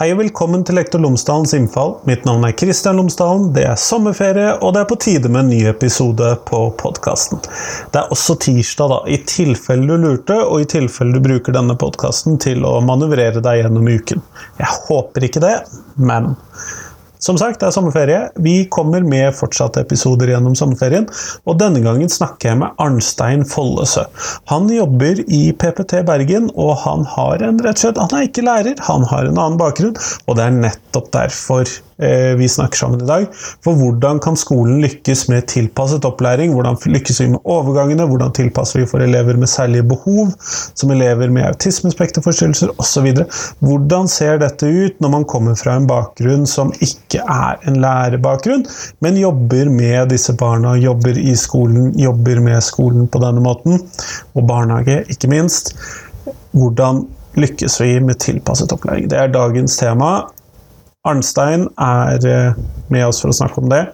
Hei og velkommen til Lektor Lomsdalens innfall. Mitt navn er Kristian Lomsdalen. Det er sommerferie, og det er på tide med en ny episode på podkasten. Det er også tirsdag, da, i tilfelle du lurte, og i tilfelle du bruker denne podkasten til å manøvrere deg gjennom uken. Jeg håper ikke det, men som sagt, det er sommerferie. Vi kommer med fortsatte episoder gjennom sommerferien, og denne gangen snakker jeg med Arnstein Follesø. Han jobber i PPT Bergen, og han har en rett og slett Han er ikke lærer, han har en annen bakgrunn, og det er nettopp derfor vi snakker sammen i dag. For hvordan kan skolen lykkes med tilpasset opplæring? Hvordan lykkes vi med overgangene? Hvordan tilpasser vi for elever med særlige behov? Som elever med autismespekterforstyrrelser osv. Hvordan ser dette ut når man kommer fra en bakgrunn som ikke er en lærebakgrunn, men jobber med disse barna, jobber i skolen, jobber med skolen på denne måten? Og barnehage, ikke minst. Hvordan lykkes vi med tilpasset opplæring? Det er dagens tema. Arnstein er eh, med oss for å snakke om det.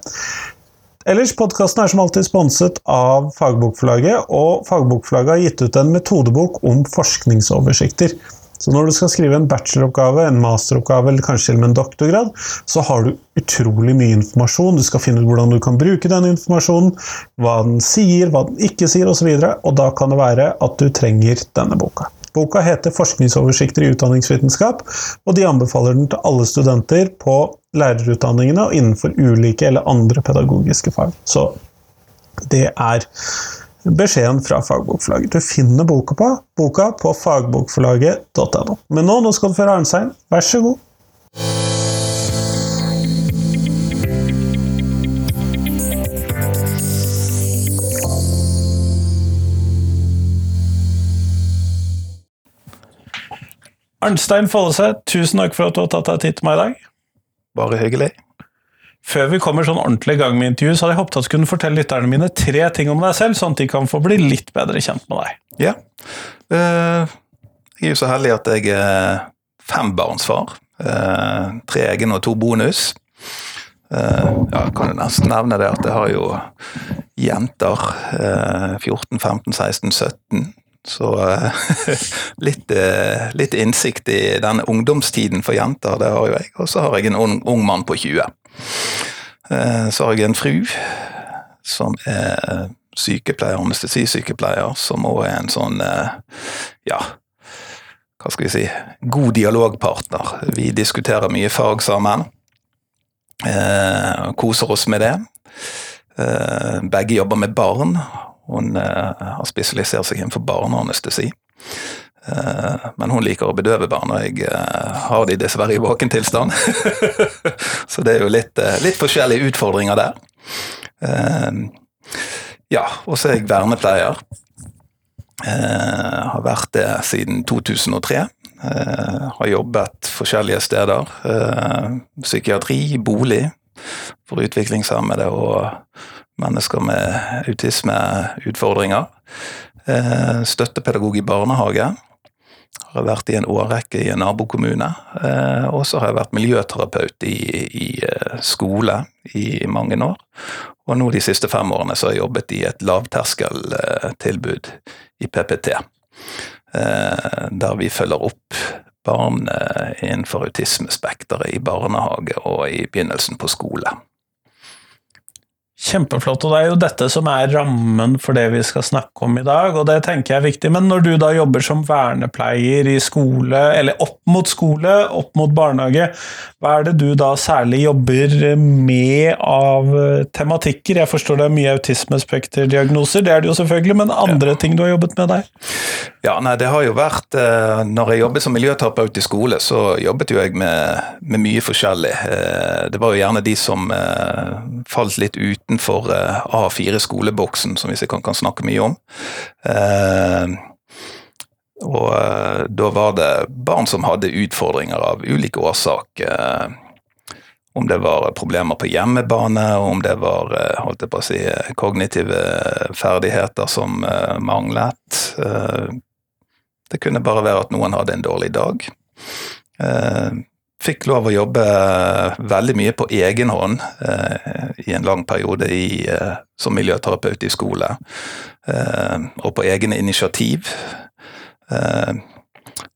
Ellers, Podkasten er som alltid sponset av Fagbokforlaget, og Fagbokforlaget har gitt ut en metodebok om forskningsoversikter. Så når du skal skrive en bacheloroppgave, en masteroppgave eller kanskje til og med en doktorgrad, så har du utrolig mye informasjon. Du skal finne ut hvordan du kan bruke den informasjonen, hva den sier, hva den ikke sier osv. Og, så og da kan det være at du trenger denne boka. Boka heter 'Forskningsoversikter i utdanningsvitenskap', og de anbefaler den til alle studenter på lærerutdanningene og innenfor ulike eller andre pedagogiske fag. Så det er beskjeden fra Fagbokforlaget. Du finner boka på, boka på fagbokforlaget.no. Men nå, nå skal du føre Arnstein. Vær så god. Arnstein Follese, tusen takk for at du har tatt deg tid til meg i dag. Bare hyggelig. Før vi kommer sånn ordentlig i gang med intervju, så hadde jeg håpet at du kunne fortelle lytterne mine tre ting om deg selv, sånn at de kan få bli litt bedre kjent med deg. Ja. Uh, jeg er jo så heldig at jeg er fembarnsfar. Uh, tre egne og to bonus. Uh, ja, kan jo nesten nevne det at jeg har jo jenter. 14, 15, 16, 17. Så eh, litt, eh, litt, innsikt i den ungdomstiden for jenter, det har jo jeg. Og så har jeg en ung, ung mann på 20. Eh, så har jeg en fru som er sykepleier, anestesisykepleier, som òg er en sånn ja, hva skal vi si, god dialogpartner. Vi diskuterer mye fag sammen. koser oss med det. begge jobber med barn, hun eh, har spesialisert seg innenfor barneanestesi. Eh, men hun liker å bedøve barn, og jeg eh, har de dessverre i våken tilstand. Så det er jo litt, litt forskjellige utfordringer der. Ja, og så er jeg vernepleier. Har vært det siden 2003. Har jobbet forskjellige steder. Psykiatri, bolig for utviklingshemmede og mennesker med autismeutfordringer. Eh, støttepedagog i barnehage. Har vært i en årrekke i en nabokommune. Eh, og så har jeg vært miljøterapeut i, i eh, skole i mange år. Og nå de siste fem årene så har jeg jobbet i et lavterskeltilbud i PPT. Der vi følger opp barn innenfor autismespekteret i barnehage og i begynnelsen på skole. Kjempeflott, og det er jo dette som er rammen for det vi skal snakke om i dag, og det tenker jeg er viktig. Men når du da jobber som vernepleier i skole, eller opp mot skole, opp mot barnehage, hva er det du da særlig jobber med av tematikker? Jeg forstår det er mye autismespekterdiagnoser, det er det jo selvfølgelig, men andre ja. ting du har jobbet med der? Ja, nei, det har jo vært eh, Når jeg jobbet som miljøterapeut i skole, så jobbet jo jeg med, med mye forskjellig. Eh, det var jo gjerne de som eh, falt litt ut utenfor eh, A4-skoleboksen, som vi sikkert kan snakke mye om. Eh, og eh, da var det barn som hadde utfordringer av ulike årsaker. Om det var problemer på hjemmebane, om det var holdt jeg på å si, kognitive ferdigheter som manglet. Det kunne bare være at noen hadde en dårlig dag. Fikk lov å jobbe veldig mye på egen hånd eh, i en lang periode i, eh, som miljøterapeut i skole, eh, og på egne initiativ. Eh,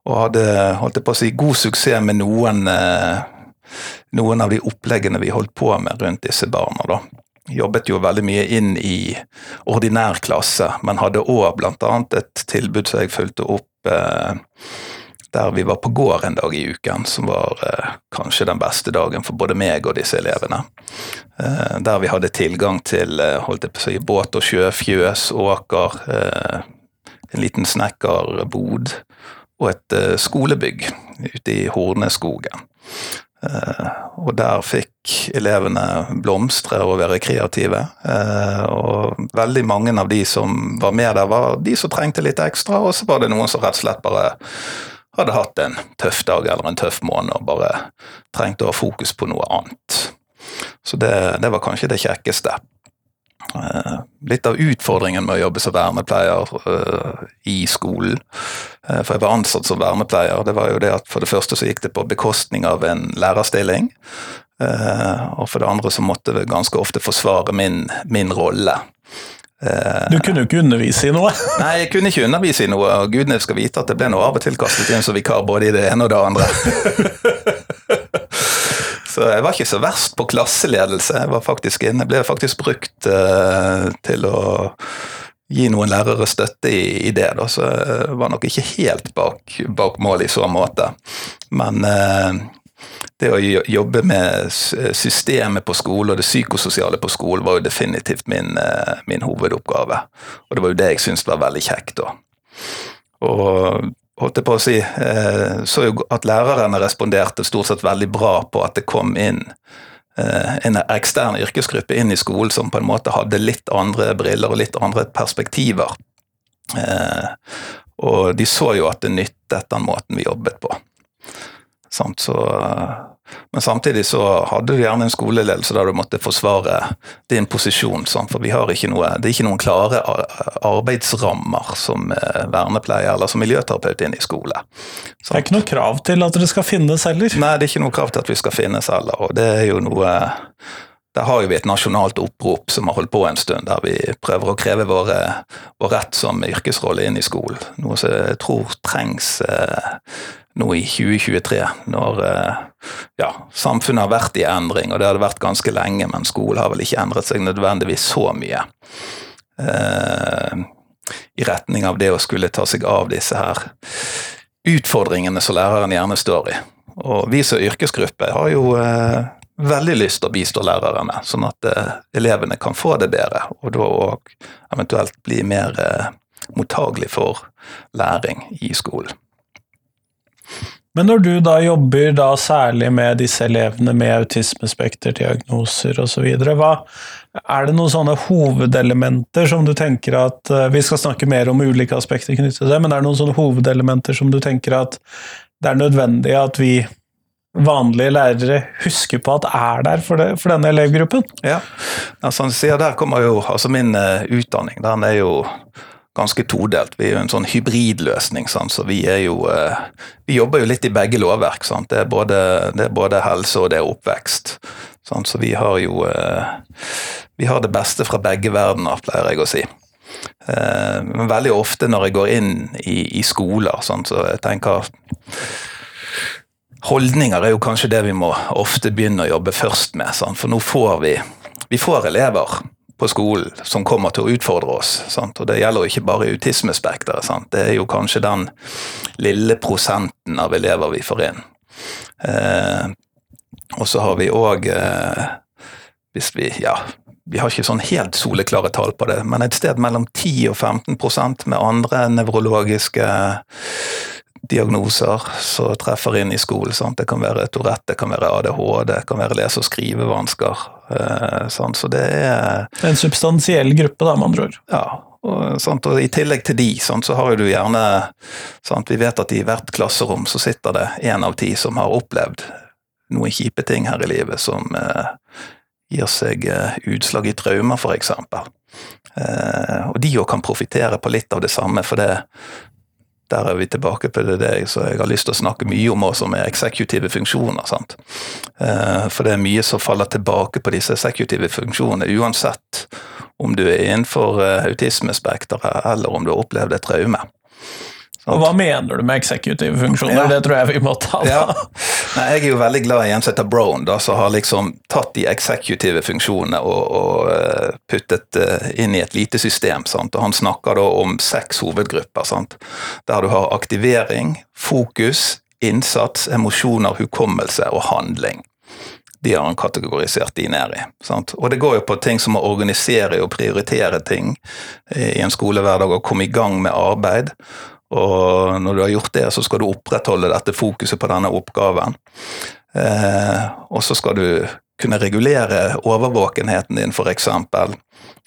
og hadde holdt på å si, god suksess med noen, noen av de oppleggene vi holdt på med rundt disse barna. da. Jobbet jo veldig mye inn i ordinær klasse, men hadde òg bl.a. et tilbud som jeg fulgte opp der vi var på gård en dag i uken, som var eh, kanskje den beste dagen for både meg og disse elevene. Eh, der vi hadde tilgang til eh, holdt jeg på å si, båt og sjø, fjøs, åker, eh, en liten snekkerbod og et eh, skolebygg ute i Horneskogen. Eh, og der fikk elevene blomstre og være kreative. og veldig mange av de som var med der, var de som trengte litt ekstra, og så var det noen som rett og slett bare hadde hatt en tøff dag eller en tøff måned og bare trengte å ha fokus på noe annet. Så det, det var kanskje det kjekkeste. Uh, litt av utfordringen med å jobbe som vernepleier uh, i skolen, uh, for jeg var ansatt som vernepleier, det var jo det at for det første så gikk det på bekostning av en lærerstilling, og for det andre så måtte jeg ganske ofte forsvare min, min rolle. Du kunne jo ikke undervise i noe? Nei, jeg kunne ikke undervise i noe, og gudene skal vite at det ble noe av og til kastet inn som vikar både i det ene og det andre. så jeg var ikke så verst på klasseledelse. Jeg, var faktisk inne, ble faktisk brukt uh, til å gi noen lærere støtte i, i det, da, så jeg var nok ikke helt bak, bak mål i så måte. Men uh, det å jobbe med systemet på skole og det psykososiale på skole var jo definitivt min, eh, min hovedoppgave. Og det var jo det jeg syntes var veldig kjekt da. Og holdt jeg på å si, eh, så jo at lærerne responderte stort sett veldig bra på at det kom inn eh, en ekstern yrkesgruppe inn i skolen som på en måte hadde litt andre briller og litt andre perspektiver. Og de så jo at det nyttet den måten vi jobbet på. Så, men samtidig så hadde du gjerne en skoleledelse der du måtte forsvare din posisjon. Sant? For vi har ikke noe, det er ikke noen klare arbeidsrammer som eh, vernepleier eller som miljøterapeut inn i skole. Sant? Det er ikke noe krav til at dere skal finnes heller? Nei, det er ikke noe krav til at vi skal finnes heller. Og det er jo noe der har vi et nasjonalt opprop som har holdt på en stund, der vi prøver å kreve våre, vår rett som yrkesrolle inn i skolen. Noe som jeg tror trengs eh, nå i 2023, når eh, ja, samfunnet har vært i endring, og det har det vært ganske lenge, men skolen har vel ikke endret seg nødvendigvis så mye. Eh, I retning av det å skulle ta seg av disse her utfordringene som læreren gjerne står i. Og vi som yrkesgruppe har jo eh, veldig lyst til å bistå lærerne, sånn at eh, elevene kan få det bedre, og da òg eventuelt bli mer eh, mottagelig for læring i skolen. Men når du da jobber da særlig med disse elevene med autismespekterdiagnoser osv., er det noen sånne hovedelementer som du tenker at eh, Vi skal snakke mer om ulike aspekter knyttet til det, men er det noen sånne hovedelementer som du tenker at det er nødvendig at vi vanlige lærere husker på at er der for, det, for denne elevgruppen? Ja, altså, der kommer jo altså Min uh, utdanning den er jo ganske todelt. Vi er jo en sånn hybridløsning, sant? så vi er jo eh, Vi jobber jo litt i begge lovverk. Sant? Det, er både, det er både helse og det er oppvekst. Sant? Så vi har jo eh, Vi har det beste fra begge verdener, pleier jeg å si. Eh, men veldig ofte når jeg går inn i, i skoler, sant? så jeg tenker Holdninger er jo kanskje det vi må ofte begynne å jobbe først med. Sant? For nå får vi, vi får elever på skolen som kommer til å utfordre oss. Sant? Og det gjelder jo ikke bare autismespekteret. Det er jo kanskje den lille prosenten av elever vi får inn. Eh, og så har vi òg eh, Hvis vi Ja, vi har ikke sånn helt soleklare tall på det, men et sted mellom 10 og 15% med andre nevrologiske diagnoser som treffer inn i skolen. Sant? Det kan være Tourette, det kan være ADHD, det kan være lese- og skrivevansker. Eh, sant? Så det er En substansiell gruppe, da, med andre ord. Ja. Og, sant? og I tillegg til de, sant, så har jo du gjerne sant? Vi vet at i hvert klasserom så sitter det én av ti som har opplevd noen kjipe ting her i livet som eh, gir seg eh, utslag i traumer, f.eks. Eh, og de òg kan profitere på litt av det samme, for det der er vi tilbake på det, det så jeg har lyst til å snakke mye om også med eksekutive funksjoner. sant? Eh, for det er mye som faller tilbake på disse eksekutive funksjonene, uansett om du er innenfor eh, autismespekteret eller om du har opplevd et traume. Og hva mener du med executive funksjoner? Ja. Det tror jeg vi må ta. Ja. Nei, jeg er jo veldig glad i en som heter Brown, da, som har liksom tatt de executive funksjonene og, og eh, puttet uh, inn i et lite system. Sant? Og Han snakker da om seks hovedgrupper, sant? der du har aktivering, fokus, innsats, emosjoner, hukommelse og handling de har han kategorisert de ned i. Sant? Og det går jo på ting som å organisere og prioritere ting i en skolehverdag og komme i gang med arbeid. Og når du har gjort det, så skal du opprettholde dette fokuset på denne oppgaven. Eh, og så skal du kunne regulere overvåkenheten din, f.eks.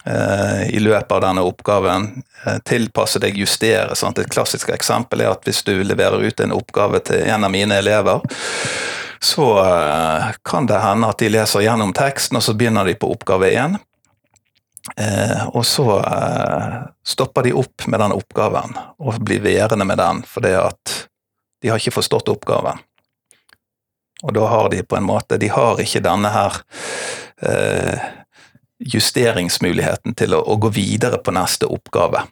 Eh, I løpet av denne oppgaven. Eh, tilpasse deg, justere. Sant? Et klassisk eksempel er at hvis du leverer ut en oppgave til en av mine elever, så eh, kan det hende at de leser gjennom teksten, og så begynner de på oppgave én. Eh, og så eh, stopper de opp med den oppgaven og blir værende med den fordi at de har ikke forstått oppgaven. Og da har de på en måte De har ikke denne her eh, justeringsmuligheten til å, å, gå videre på neste oppgave.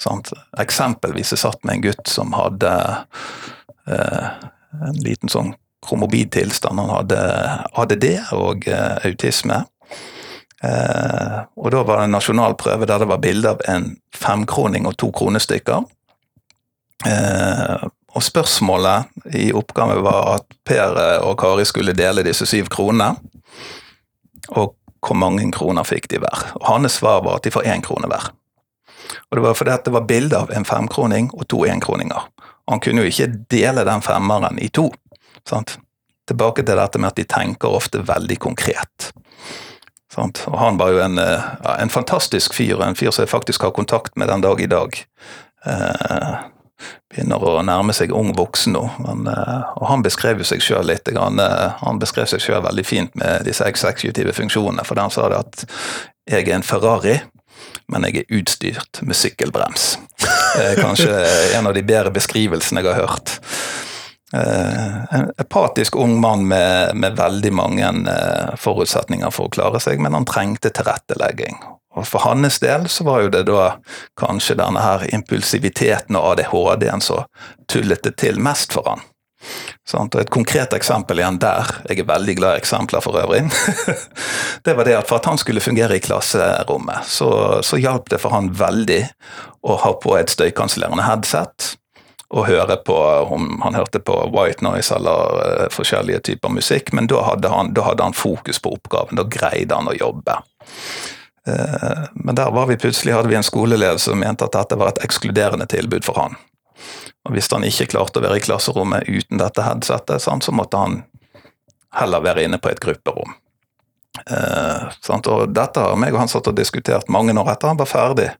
Sant? Eksempelvis jeg satt med en gutt som hadde eh, en liten sånn kromobidtilstand. Han hadde ADD og eh, autisme. Eh, og da var det en nasjonal prøve der det var bilde av en femkroning og to kronestykker. Eh, og spørsmålet i oppgaven var at Per og Kari skulle dele disse syv kronene. Og hvor mange kroner fikk de hver? Og Hans svar var at de får én krone hver. Og det var fordi det var bilde av en femkroning og to enkroninger. Han kunne jo ikke dele den femmeren i to. Sant? Tilbake til dette med at de tenker ofte veldig konkret. Sant? Og han var jo en, eh, en, fantastisk fyr, en fyr som jeg faktisk har kontakt med den dag i dag. Eh, begynner å nærme seg ung voksen nå. Men, eh, og han beskrev jo seg sjøl litt. Grann, eh, han beskrev seg sjøl veldig fint med disse eksekutive funksjonene, for han sa det at jeg er en Ferrari, men jeg er utstyrt med sykkelbrems. Kanskje en av de bedre beskrivelsene jeg har hørt. Eh, en apatisk ung mann med, med veldig mange eh, forutsetninger for å klare seg, men han trengte tilrettelegging. Og For hans del så var jo det da kanskje denne her impulsiviteten og ADHD-en som tullet det til mest for han. Og Et konkret eksempel igjen der, jeg er veldig glad i eksempler for øvrig, det var det at for at han skulle fungere i klasserommet, så, så hjalp det for han veldig å ha på et støykansellerende headset og høre på om han hørte på white noise eller uh, forskjellige typer musikk, men da hadde, han, da hadde, han, fokus på oppgaven. Da greide han å jobbe. Uh, men der var vi plutselig hadde vi en skoleelev som mente at dette var et ekskluderende tilbud for han. Og Hvis han ikke klarte å være i klasserommet uten dette headsetet, så måtte han heller være inne på et grupperom. Uh, og Dette har meg og han satt og diskutert mange år etter han var ferdig.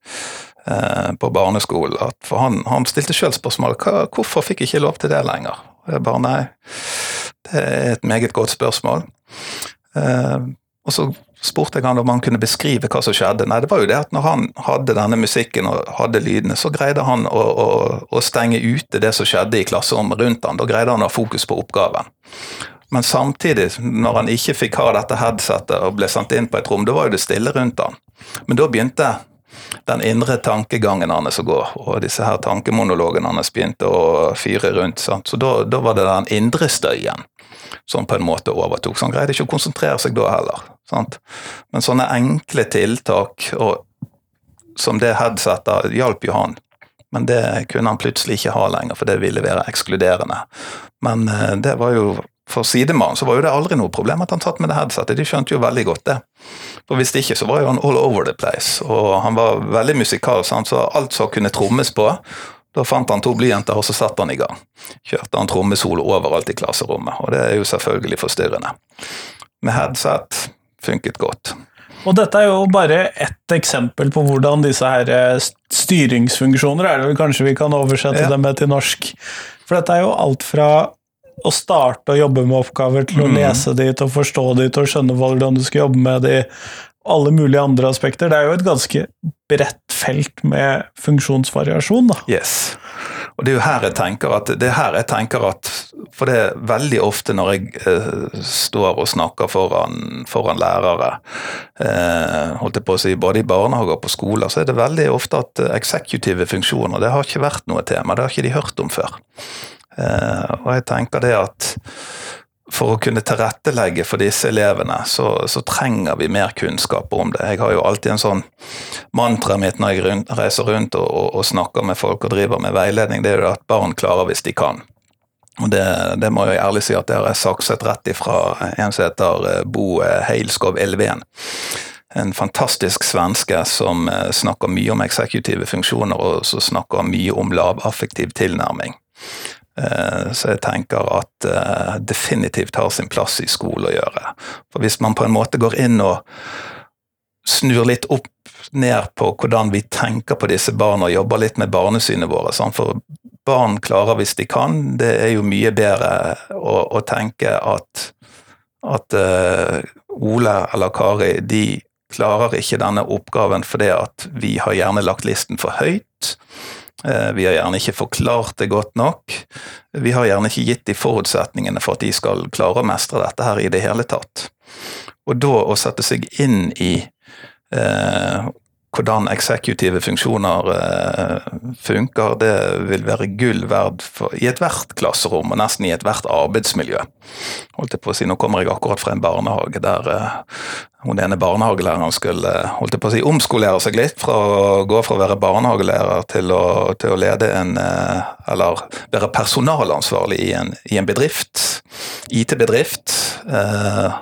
Eh, på barneskolen. for han, han stilte sjøl spørsmålet hvorfor fikk jeg ikke lov til det lenger. Og jeg bare nei, det er et meget godt spørsmål. Eh, og så spurte jeg han om han kunne beskrive hva som skjedde. Nei, det var jo det at når han hadde denne musikken og hadde lydene, så greide han å, å, å stenge ute det som skjedde i klasserommet rundt han. Da greide han å ha fokus på oppgaven. Men samtidig, når han ikke fikk ha dette headsetet og ble sendt inn på et rom, da var jo det stille rundt han. Men da begynte den indre tankegangen hans å gå, og disse her tankemonologene hans begynte å fyre rundt. Sant? Så da, da, var det den indre støyen som på en måte overtok. Så han greide ikke å konsentrere seg da heller. Sant? Men sånne enkle tiltak, og, som det headsetet, hjalp jo han. Men det kunne han plutselig ikke ha lenger, for det ville være ekskluderende. Men eh, det var jo for sidemannen så var jo det aldri noe problem at han satt med det headsetet, de skjønte jo veldig godt det. For Hvis ikke så var jo han all over the place, og han var veldig musikalsk, så alt som kunne trommes på da fant han to blyanter, og så satte han i gang. Kjørte han trommesolo overalt i klasserommet, og det er jo selvfølgelig forstyrrende. Med headset funket godt. Og dette er jo bare ett eksempel på hvordan disse her eh, styringsfunksjoner er det vel kanskje vi kan oversette ja. dem med til norsk. For dette er jo alt fra å starte å jobbe med oppgaver, til å mm. lese de, til å forstå de, til å skjønne hvordan du skal jobbe med de, alle mulige andre aspekter. Det er jo et ganske bredt felt med funksjonsvariasjon, da. Yes. Og det er jo her jeg tenker at det er her jeg tenker at For det er veldig ofte når jeg eh, står og snakker foran, foran lærere, eh, holdt jeg på å si, både i barnehager og på skoler, så er det veldig ofte at eksekutive funksjoner det har ikke vært noe tema. Det har ikke de hørt om før. Eh, og jeg tenker det at for å kunne tilrettelegge for disse elevene, så, så, trenger vi mer kunnskap om det. Jeg har jo alltid en sånn mantra mitt når jeg rundt, reiser rundt og, og, og, snakker med folk og driver med veiledning, det er jo at barn klarer hvis de kan. Og det, det må jeg ærlig si at det har jeg sakset rett ifra en som heter eh, Bo eh, Heilskov Elven. En fantastisk svenske som snakker mye om eksekutive funksjoner, og som snakker mye om lavaffektiv tilnærming. Eh, så jeg tenker at uh, definitivt har sin plass i skole å gjøre. For hvis man på en måte går inn og snur litt opp ned på hvordan vi tenker på disse barna og jobber litt med barnesynet våre, for barn klarer hvis de kan, det er jo mye bedre å, å tenke at, at uh, Ole eller Kari de klarer ikke denne oppgaven fordi at vi har gjerne lagt listen for høyt. Eh, vi har gjerne ikke forklart det godt nok. Vi har gjerne ikke gitt de forutsetningene for at de skal klare å mestre dette her i det hele tatt. Og da å sette seg inn i eh, hvordan eksekutive funksjoner eh, funker, det vil være gull verd for, i ethvert klasserom, og nesten i ethvert arbeidsmiljø. Holdt jeg på å si, Nå kommer jeg akkurat fra en barnehage der eh, hun ene barnehagelæreren skulle holdt jeg på å si, omskolere seg litt, fra å gå fra å være barnehagelærer til å, til å lede en eh, Eller være personalansvarlig i en, i en bedrift, IT-bedrift. Eh,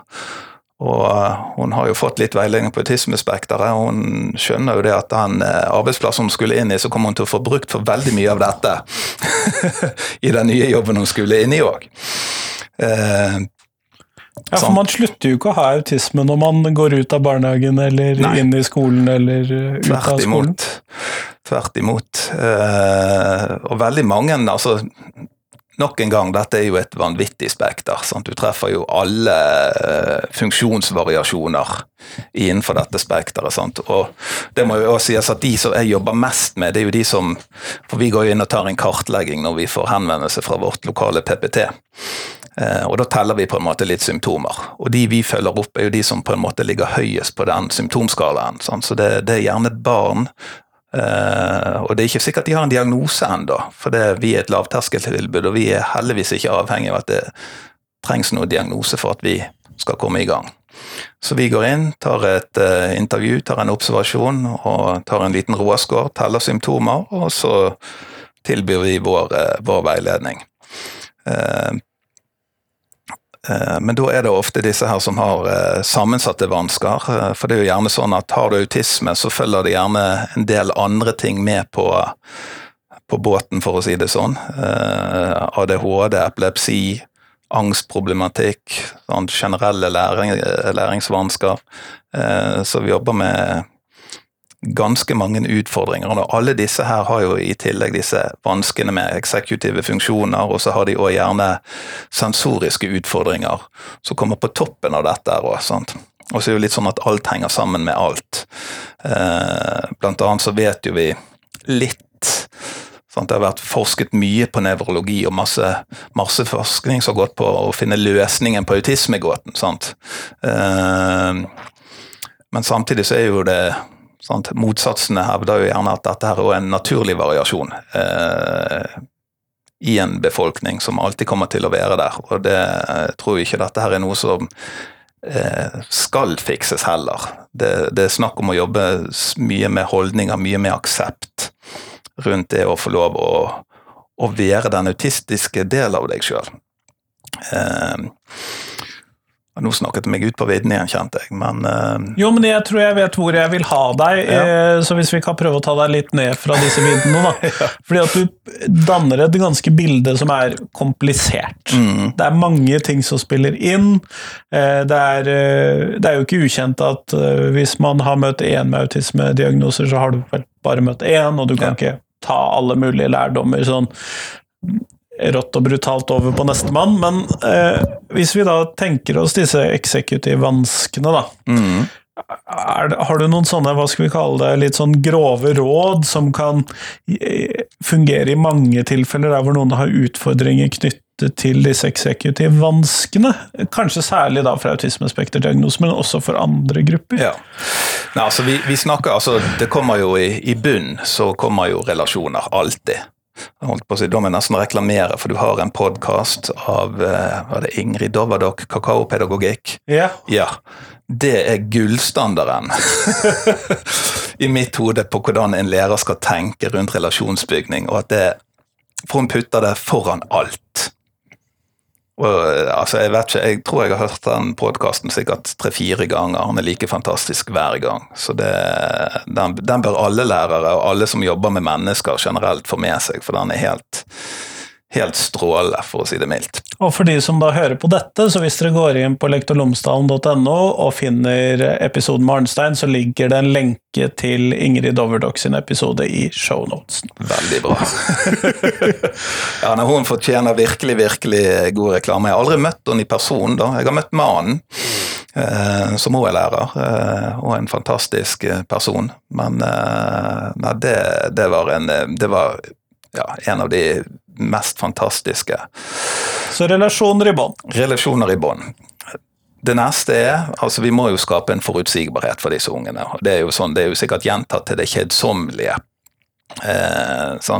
og eh, hun har jo fått litt veiledning på autismespekteret. Hun skjønner jo det at den eh, arbeidsplassen hun skulle inn i, så kommer hun til å få brukt for veldig mye av dette i den nye jobben hun skulle inn i òg. Eh, ja, for Man slutter jo ikke å ha autisme når man går ut av barnehagen eller Nei. inn i skolen eller ut Tvert av skolen. Imot. Tvert imot. Eh, og veldig mange, altså nok en gang, dette er jo et vanvittig spekter. Sant? Du treffer jo alle uh, funksjonsvariasjoner innenfor dette spekteret. Sant? Og det må jo også sies at de som jeg jobber mest med, det er jo de som For vi går jo inn og tar en kartlegging når vi får henvendelse fra vårt lokale PPT. Eh, og da teller vi på en måte litt symptomer. Og de vi følger opp, er jo de som på en måte ligger høyest på den symptomskalaen. Sant? Så det, det er gjerne barn Uh, og det er ikke sikkert de har en diagnose ennå, for det, vi er et lavterskeltilbud, og vi er heldigvis ikke avhengig av at det trengs noen diagnose for at vi skal komme i gang. Så vi går inn, tar et uh, intervju, tar en observasjon og tar en liten råskår, teller symptomer, og så tilbyr vi vår, uh, vår veiledning. Eh, men da er det ofte disse her som har eh, sammensatte vansker. Eh, for det er jo gjerne sånn at har du autisme, så følger det gjerne en del andre ting med på, på båten, for å si det sånn. ADHD, epilepsi, angstproblematikk, sånn generelle læring, læringsvansker. Så vi jobber med ganske mange utfordringer. Og alle disse her har jo i tillegg disse vanskene med eksekutive funksjoner, og så har de òg gjerne sensoriske utfordringer som kommer på toppen av dette. Og så er det jo litt sånn at alt henger sammen med alt. Eh, blant annet så vet jo vi litt Det har vært forsket mye på nevrologi, og masse, masse forskning som har gått på å finne løsningen på autismegåten. sant? Eh, men samtidig så er jo det Sant? Motsatsene hevder jo gjerne at dette her er en naturlig variasjon eh, i en befolkning som alltid kommer til å være der. Og det jeg tror ikke dette her er noe som eh, skal fikses heller. Det, det, er snakk om å jobbe mye med holdninger, mye med aksept rundt det å få lov å, å være den autistiske del av deg sjøl. Eh, nå snakket jeg meg ut på vidden igjen, kjente jeg, men uh... Jo, men jeg tror jeg vet hvor jeg vil ha deg, ja. Eh, så hvis vi kan prøve å ta deg litt ned fra disse viddene, da. ja. Fordi at du danner et ganske bilde som er komplisert. Mm. Det er mange ting som spiller inn. Eh, det er, det er jo ikke ukjent at hvis man har møtt én med autismediagnoser, så har du vel bare møtt én, og du kan ja. ikke ta alle mulige lærdommer sånn rått og brutalt over på nestemann. Men eh, hvis vi da tenker oss disse eksekutivvanskene, da. Mm. er, Har du noen sånne, hva skal vi kalle det, litt sånn grove råd som kan eh, fungere i mange tilfeller der hvor noen har utfordringer knyttet til disse eksekutivvanskene? Kanskje særlig da for autismespekterdiagnose, men også for andre grupper? Ja. Nei, altså, vi, vi snakker, altså, det kommer jo i, i bunn, så kommer jo relasjoner. Alltid. Holdt på å si, Da må jeg nesten reklamere, for du har en podkast av var hva er det, Ingrid Dovadok, kakaopedagogikk. Ja. Ja. Det er gullstandarden i mitt hode på hvordan en lærer skal tenke rundt relasjonsbygning, og at det For hun putter det foran alt. Eh, altså, jeg, vet ikke, jeg tror jeg har hørt den podkasten sikkert tre-fire ganger. Han er like fantastisk hver gang. Så det, den, den bør alle lærere og alle som jobber med mennesker generelt få med seg, for den er helt, helt strålende, for å si det mildt. Og for de som da hører på dette, så hvis dere går inn på lektorlomsdalen.no og finner episoden med Arnstein, så ligger det en lenke til Ingrid Doverdok sin episode i shownotesen. Veldig bra. ja, nei, Hun fortjener virkelig virkelig god reklame. Jeg har aldri møtt henne i person. da. Jeg har møtt mannen, eh, som hun er lærer, eh, og en fantastisk eh, person. Men eh, nei, det, det var, en, eh, det var ja, en av de mest fantastiske Så relasjoner i bånd. relasjoner i bånd. Det neste er altså Vi må jo skape en forutsigbarhet for disse ungene. Det er jo, sånn, det er jo sikkert gjentatt til det kjedsommelige. Eh?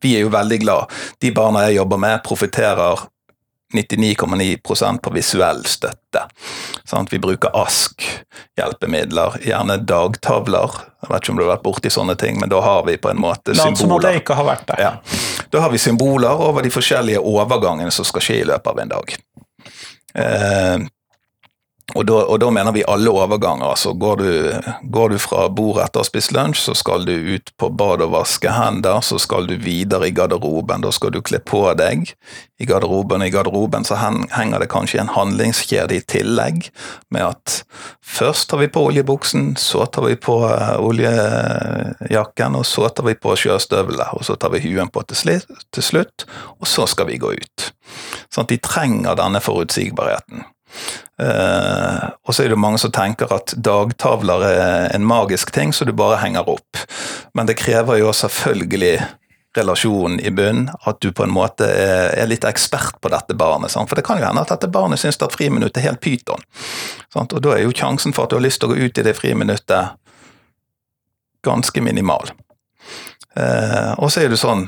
Vi er jo veldig glad. De barna jeg jobber med, profitterer 99,9% på visuell støtte. Sant? Vi bruker ASK, hjelpemidler, gjerne dagtavler. Jeg vet ikke om du har vært borti sånne ting, men da har vi på en måte som at symboler. jeg ikke har vært der. Ja. Da har vi symboler over de forskjellige overgangene som skal skje i løpet av en dag. Eh, og, da, og da mener vi alle overganger. altså Går du, går du fra bordet etter å ha spist lunsj, så skal du ut på badet og vaske hender. Så skal du videre i garderoben. Da skal du kle på deg i garderoben. I garderoben så hen, henger det kanskje en handlingskjede i tillegg, med at først tar vi på oljebuksen, så tar vi på eh, oljejakken, og så tar vi på sjøstøvlene, og så tar vi huen på til, til slutt, og så skal vi gå ut. Sånn at de trenger denne forutsigbarheten. Eh, og så er det mange som tenker at dagtavler er en magisk ting så du bare henger opp. Men det krever jo selvfølgelig relasjonen i bunn, at du på en måte er, litt ekspert på dette barnet. Sant? For det kan jo hende at dette barnet syns at friminutt er helt pyton. Og da er jo sjansen for at du har lyst til å gå ut i det friminuttet ganske minimal. Uh, og så er det sånn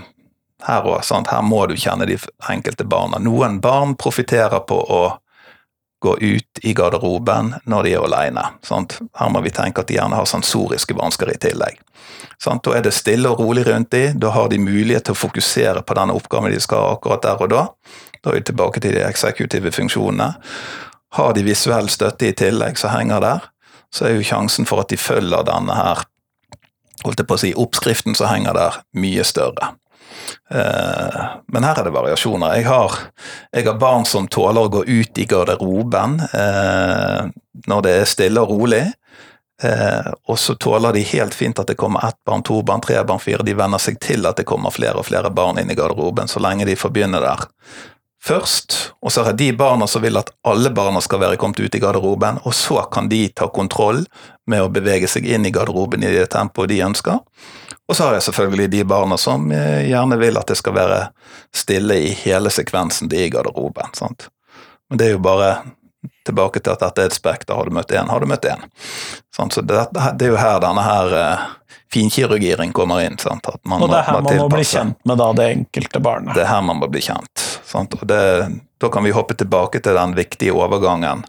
her òg, her må du kjenne de enkelte barna. Noen barn profitterer på å gå ut i garderoben når de er alene. Sant? Her må vi tenke at de gjerne har sensoriske vansker i tillegg. Sant? Da er det stille og rolig rundt de, da har de mulighet til å fokusere på denne oppgaven de skal ha akkurat der og da. Da er vi tilbake til de eksekutive funksjonene. Har de visuell støtte i tillegg som henger der, så er jo sjansen for at de følger denne her, holdt jeg på å si, oppskriften som henger der, mye større. Eh, Men her er det variasjoner. Jeg har, jeg har barn som tåler å gå ut i garderoben eh, når det er stille og rolig. Eh, og så tåler de helt fint at det kommer ett barn, to barn, tre barn, fire. De venner seg til at det kommer flere og flere barn inn i garderoben, så lenge de får begynne der først. Og så er det de barna som vil at alle barna skal være kommet ut i garderoben, og så kan de ta kontroll med å bevege seg inn i garderoben i det tempoet de ønsker. Og så har jeg selvfølgelig de barna som gjerne vil at det skal være stille i hele sekvensen de i garderoben. Sant? Men det er jo bare tilbake til at dette er et spekter. Har du møtt én, har du møtt én. Så det, det er jo her denne her finkirurgien kommer inn. Sant? At man Og det er her man må bli kjent med da det enkelte barnet. Det er her man må bli kjent. Sant? Og det, da kan vi hoppe tilbake til den viktige overgangen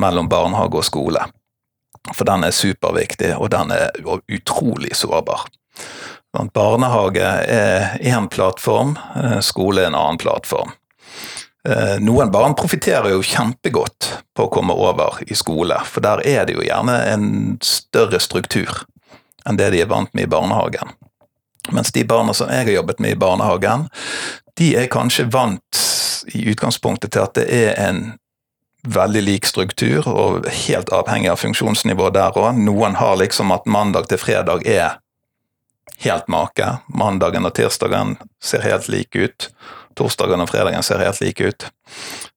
mellom barnehage og skole. For den er superviktig, og den er utrolig sårbar. Barnehage er én plattform, eh, skole er en annen plattform. Eh, Noen barn profitterer jo kjempegodt på å komme over i skole, for der er det jo gjerne en større struktur enn det de er vant med i barnehagen. Mens de barna som jeg har jobbet med i barnehagen, de er kanskje vant i utgangspunktet til at det er en veldig lik struktur, og helt avhengig av funksjonsnivå der òg. Noen har liksom at mandag til fredag er helt make. Mandagen og tirsdagen ser helt like ut. Torsdagen og fredagen ser helt like ut.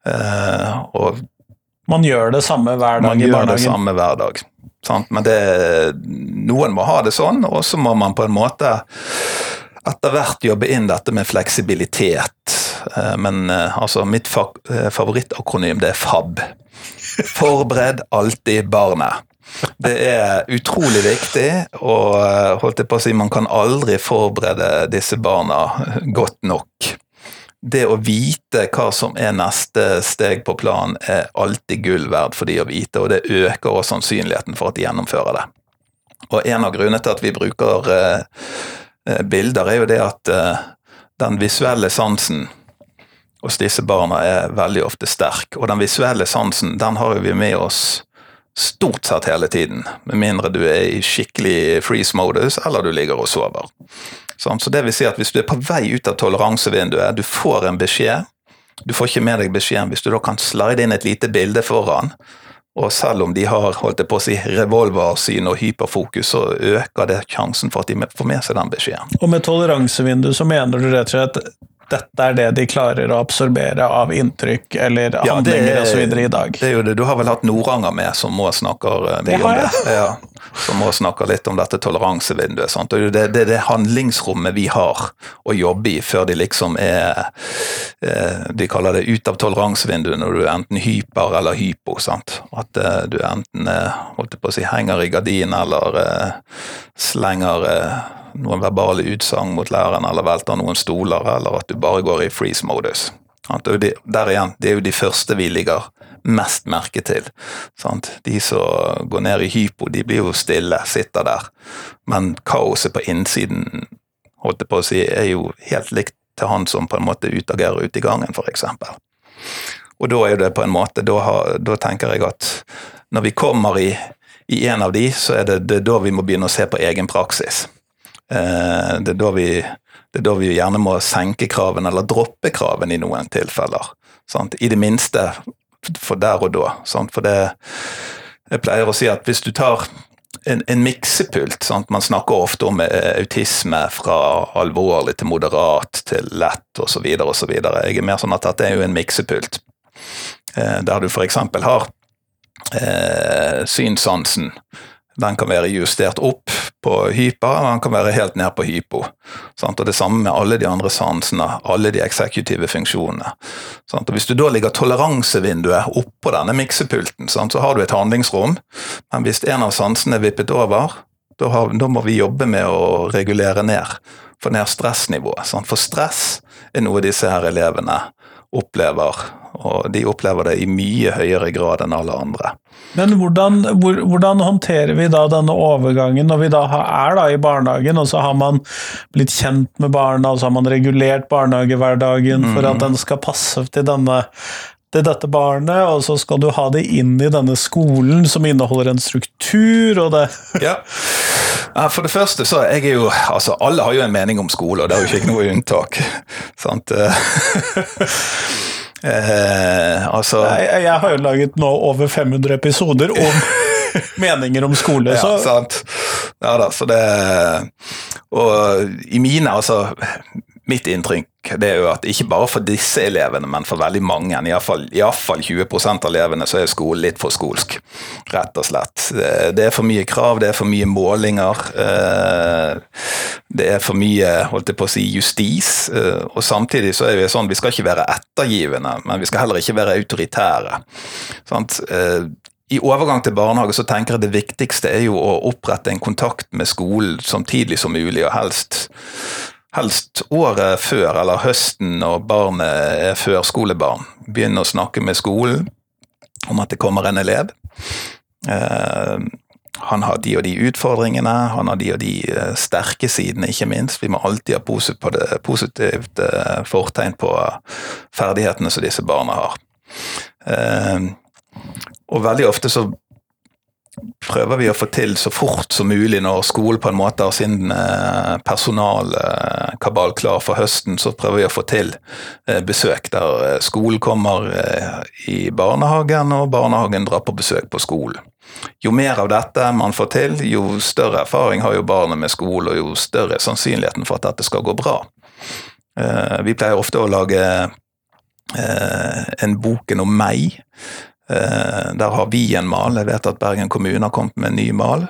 Eh, og Man gjør det samme hver dag man gjør det samme hver dag. Sant? Men det, noen må ha det sånn, og så må man på en måte etter hvert jobbe inn dette med fleksibilitet. Eh, men eh, altså, mitt eh, favorittakronym det er FAB. Forbered alltid barnet. Det er utrolig viktig, og holdt jeg på å si, man kan aldri forberede disse barna godt nok. Det å vite hva som er neste steg på planen, er alltid gull verdt for de å vite, og det øker også sannsynligheten for at de gjennomfører det. Og en av grunnene til at vi bruker bilder, er jo det at den visuelle sansen hos disse barna er veldig ofte sterk. Og den visuelle sansen den har vi med oss stort sett hele tiden, med mindre du er i skikkelig freeze-modus eller du ligger og sover. Så det vil si at hvis du er på vei ut av toleransevinduet, du får en beskjed, du får ikke med deg beskjeden hvis du da kan slide inn et lite bilde foran, og selv om de har holdt det på å si, revolversyn og hyperfokus, så øker det sjansen for at de får med seg den beskjeden. Og med toleransevindu så mener du rett og slett dette er det de klarer å absorbere av inntrykk eller ja, handlinger osv. i dag. Det er jo det. Du har vel hatt Noranger med, som må snakker mye det om det. Ja, som må snakke litt om dette toleransevinduet. Sant? Og det er det, det, handlingsrommet vi har å jobbe i før de liksom er eh, De kaller det ut av toleransevinduet når du er enten hyper eller hypo. Sant? At eh, du enten holdt på å si, henger i gardinen eller slenger noen verbale utsagn mot læreren, eller velter noen stoler, eller at du bare går i freeze-modus. Der igjen, det er jo de første vi ligger mest merke til. De som går ned i hypo, de blir jo stille, sitter der. Men kaoset på innsiden holdt jeg på å si, er jo helt likt til han som på en måte utagerer ute i gangen, f.eks. Og da er det på en måte, da, har, da, tenker jeg at når vi kommer i, i en av de, så er det, det da vi må begynne å se på egen praksis. Eh, det er da vi, er da vi gjerne må senke kravene, eller droppe kravene i noen tilfeller. Sant? I det minste for der og da. Sant? For det Jeg pleier å si at hvis du tar en, en miksepult sant? Man snakker ofte om eh, autisme fra alvorlig til moderat til lett osv. osv. Jeg er mer sånn at dette er jo en miksepult, eh, der du f.eks. har eh, synssansen den kan være justert opp på hyper, eller den kan være helt ned på hypo. Sant? Og Det samme med alle de andre sansene, alle de eksekutive funksjonene. Sant? Og Hvis du da ligger toleransevinduet oppå denne miksepulten, sant? så har du et handlingsrom, men hvis en av sansene er vippet over, da, har, da må vi jobbe med å regulere ned, få ned stressnivået. For stress er noe disse her elevene opplever, og de opplever det i mye høyere grad enn alle andre. Men hvordan, hvor, hvordan, håndterer vi da denne overgangen når vi da er da i barnehagen, og så har man blitt kjent med barna, og så har man regulert barnehagehverdagen for at mm. den skal passe til, denne, til dette barnet, og så skal du ha det inn i denne skolen som inneholder en struktur og det Ja. For det første så jeg er jo Altså, alle har jo en mening om skole, og det er jo ikke noe unntak. sant? Eh, altså jeg, jeg, har jo laget nå over 500 episoder om meninger om skole, Så. ja, sant. Ja da, så det Og i mine, altså Mitt inntrykk det er jo at ikke bare for disse elevene, men for veldig mange, iallfall 20% av elevene, så er skolen litt for skolsk. Rett og slett. Det er for mye krav, det er for mye målinger. Eh, det er for mye holdt jeg på å si, justis. Eh, og samtidig så er vi sånn, vi skal ikke være ettergivende, men vi skal heller ikke være autoritære. Sant? Eh, i overgang til barnehage så tenker jeg det viktigste er jo å opprette en kontakt med skolen som tidlig som mulig, og helst helst året før eller høsten når barnet er førskolebarn. Begynne å snakke med skolen om at det kommer en elev. Eh, han har de og de utfordringene, han har de og de eh, sterke sidene, ikke minst. Vi må alltid ha positivt eh, fortegn på ferdighetene som disse barna har. Og veldig ofte så prøver vi å få til så fort som mulig når skolen på en måte har sin eh, personalkabal klar for høsten, så prøver vi å få til eh, besøk der eh, skolen kommer i barnehagen og barnehagen drar på besøk på skolen. Jo mer av dette man får til, jo større erfaring har jo barnet med skole, og jo større er sannsynligheten for at dette skal gå bra. Vi pleier ofte å lage en boken om meg Eh, der har vi en mal. Jeg vet at Bergen kommune har kommet med en ny mal.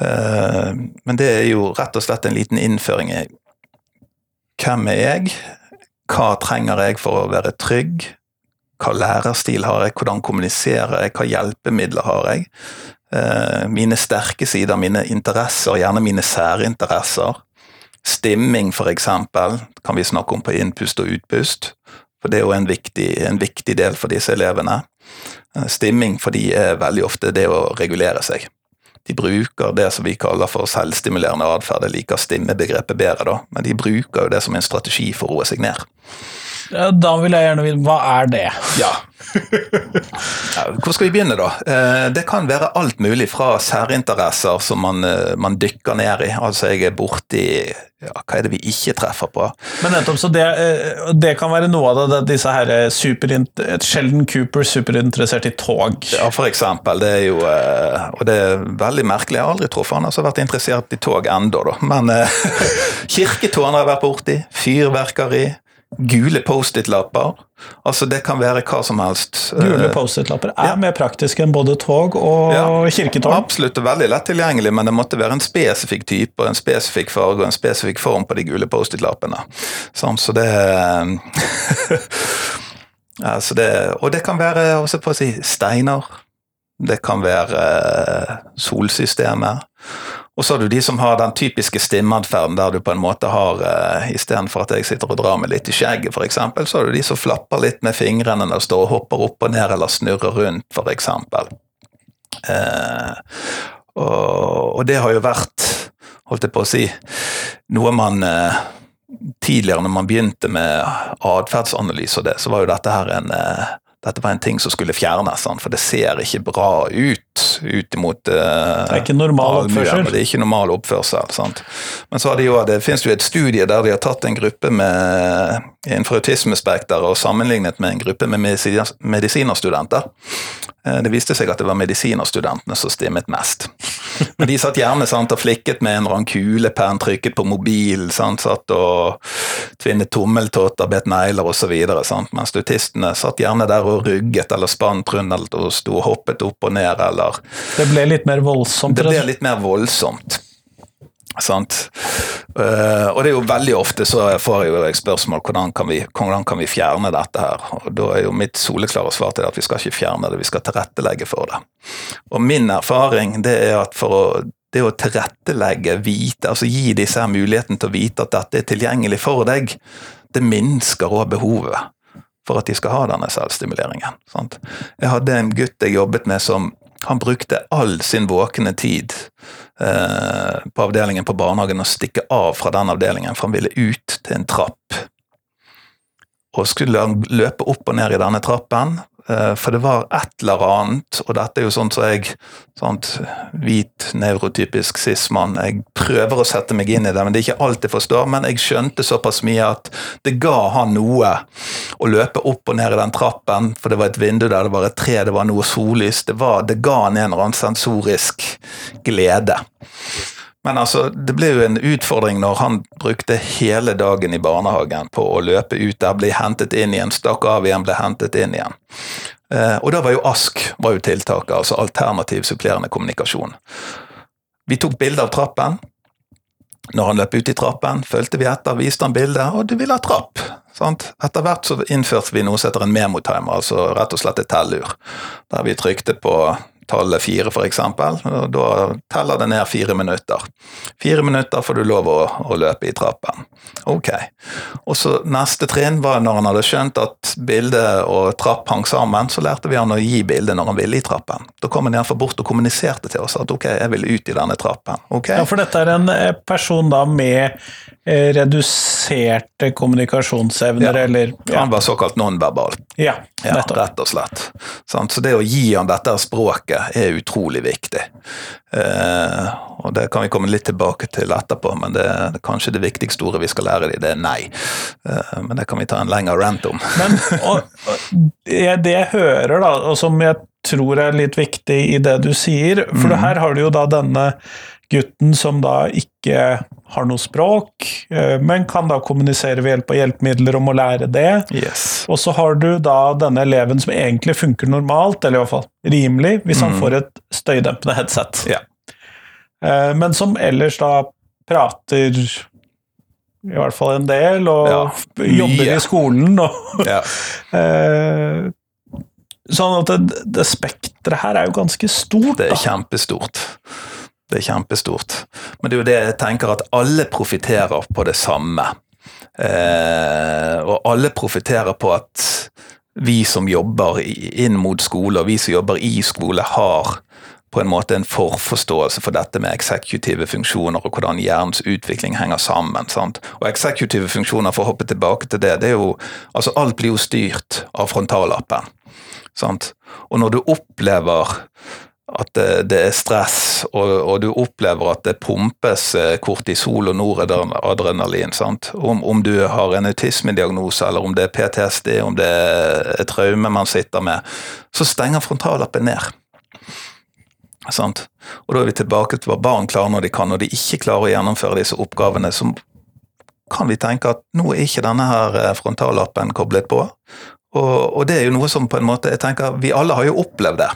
Eh, men det er jo rett og slett en liten innføring i hvem er jeg, hva trenger jeg for å være trygg, hva lærerstil har jeg, hvordan kommuniserer jeg, hva hjelpemidler har jeg. Eh, mine sterke sider, mine interesser, gjerne mine særinteresser. Stimming, for eksempel, kan vi snakke om på innpust og utpust. For det er jo en viktig, en viktig del for disse elevene. Eh, stimming for de er veldig ofte det å regulere seg. De bruker det som vi kaller for selvstimulerende atferd. Jeg liker stimmebegrepet bedre, da, men de bruker jo det som en strategi for å roe seg ned. Da vil jeg gjerne vite, hva er det? Ja. Hvor skal vi begynne, da? Eh, det kan være alt mulig fra særinteresser som man, eh, man dykker ned i. Altså, jeg er borti ja, Hva er det vi ikke treffer på? Men nettopp, så det, eh, det kan være noe av det, disse her Sheldon Cooper superinteressert i tog? Ja, for eksempel. Det er jo Og det er veldig merkelig. Jeg har aldri truffet han har vært interessert i tog ennå, da. Men kirketårn har jeg vært borti. Fyrverkeri gule Post-It-lapper. Altså Det kan være hva som helst. Gule Post-It-lapper er ja. mer praktiske enn både tog og ja, kirketårn? Absolutt, veldig lett tilgjengelig, men det måtte være en spesifikk type, en spesifikk farge og en spesifikk form på de gule Post-It-lappene. Sånn, så det Altså det, og det kan være også på å si, steiner. Det kan være solsystemet. solsystemer. Og så har du de som har den typiske stimmeatferden der du på en måte har uh, Istedenfor at jeg sitter og drar meg litt i skjegget, f.eks., så har du de som flapper litt med fingrene når de står og hopper opp og ned eller snurrer rundt, f.eks. Uh, og, og det har jo vært, holdt jeg på å si, noe man uh, Tidligere, når man begynte med atferdsanalyse og det, så var jo dette her en dette var en ting som skulle fjernes, for det ser ikke bra ut ut mot uh, Det er ikke normal oppførsel? Det er ikke normal oppførsel. Sant? Men så har de jo, det finnes jo et studie der de har tatt en gruppe med innenfor autismespekter og sammenlignet med en gruppe med medisinerstudenter. Eh, det viste seg at det var medisinerstudentene som stimmet mest. Men de satt gjerne sant, og flikket med en eller annen kulepenn, trykket på mobil, satt og tvinnet tommeltotter, bet negler osv. Mens autistene satt gjerne der og rugget eller spant rundt og sto og hoppet opp og ned eller Det ble litt mer voldsomt? Det ble litt mer voldsomt. Sant? Uh, og det er jo veldig ofte så får jeg jo spørsmål hvordan kan vi, hvordan kan vi fjerne dette her. Og da er jo mitt soleklare svar til det at vi skal ikke fjerne det, vi skal tilrettelegge for det. Og min erfaring det er at for å det å tilrettelegge, vite, altså gi disse her muligheten til å vite at dette er tilgjengelig for deg, det minsker òg behovet for at de skal ha denne selvstimuleringen. Sant? Jeg hadde en gutt jeg jobbet med som han brukte all sin våkne tid eh, på avdelingen på barnehagen å stikke av fra den avdelingen, for han ville ut til en trapp. Og skulle han løpe opp og ned i denne trappen, for det var et eller annet, og dette er jo sånn som jeg sånt, Hvit, nevrotypisk cis-mann. Jeg prøver å sette meg inn i det, men det er ikke alt jeg forstår. Men jeg skjønte såpass mye at det ga han noe å løpe opp og ned i den trappen, for det var et vindu der det var et tre, det var noe sollys. Det, var, det ga han en eller annen sensorisk glede. Men altså, det ble jo en utfordring når han brukte hele dagen i barnehagen på å løpe ut der, bli hentet inn igjen, stakk av igjen, ble hentet inn igjen. Eh, og da var jo ASK var jo tiltaket, altså alternativ supplerende kommunikasjon. Vi tok bilde av trappen. Når han løp ut i trappen, fulgte vi etter, viste han bildet, og du ville ha trapp. Sant? Etter hvert så innførte vi noe som heter en memotimer, altså rett og slett et tellur, der vi trykte på tallet fire, f.eks. Da teller det ned fire minutter. Fire minutter får du lov å, å løpe i trappen. Ok. Og så Neste trinn var når han hadde skjønt at bilde og trapp hang sammen, så lærte vi han å gi bildet når han ville i trappen. Da kom han iallfall bort og kommuniserte til oss at ok, jeg vil ut i denne trappen. Okay? Ja, For dette er en eh, person da med eh, reduserte kommunikasjonsevner, ja. eller ja. Han var såkalt nonverbal. Ja, ja, rett og slett. Så det å gi han dette språket er utrolig viktig. Eh, og Det kan vi komme litt tilbake til etterpå, men det, det kanskje det viktigste ordet vi skal lære dem, det er nei. Eh, men det kan vi ta en lengre rant om. men og, og Det jeg hører, da, og som jeg tror er litt viktig i det du sier, for mm. her har du jo da denne gutten som da ikke har noe språk, eh, men kan da kommunisere ved hjelp av hjelpemidler om å lære det. Yes. Og så har du da denne eleven som egentlig funker normalt, eller i hvert fall rimelig, hvis han Mm. får et støydempende headset. Eh, Men som ellers da prater i hvert fall en del, og Ja, jobber yeah. i skolen. Og, eh, sånn at det, det spekteret her er jo ganske stort. Det Da. er kjempestort. Det er kjempestort. Men det er jo det jeg tenker at alle profitterer på det samme. Eh, og alle profitterer på at vi som jobber inn mot skole, og vi som jobber i skole, har på en måte en forforståelse for dette med eksekutive funksjoner og hvordan hjernens utvikling henger sammen. Sant? Og eksekutive funksjoner, for å hoppe tilbake til det, det er jo Altså, alt blir jo styrt av frontallappen. Sant? Og når du opplever at det, er stress, og, og du opplever at det pumpes eh, kortisol og noradrenalin, sant? Om, om du har en autismediagnose, eller om det er PTSD, om det er et traume man sitter med, så stenger frontallappen ned. Sant? Og da er vi tilbake til hva barn klarer når de kan, og de ikke klarer å gjennomføre disse oppgavene, så kan vi tenke at nå er ikke denne her eh, frontallappen koblet på. Og, og det er jo noe som på en måte, jeg tenker, vi alle har jo opplevd det.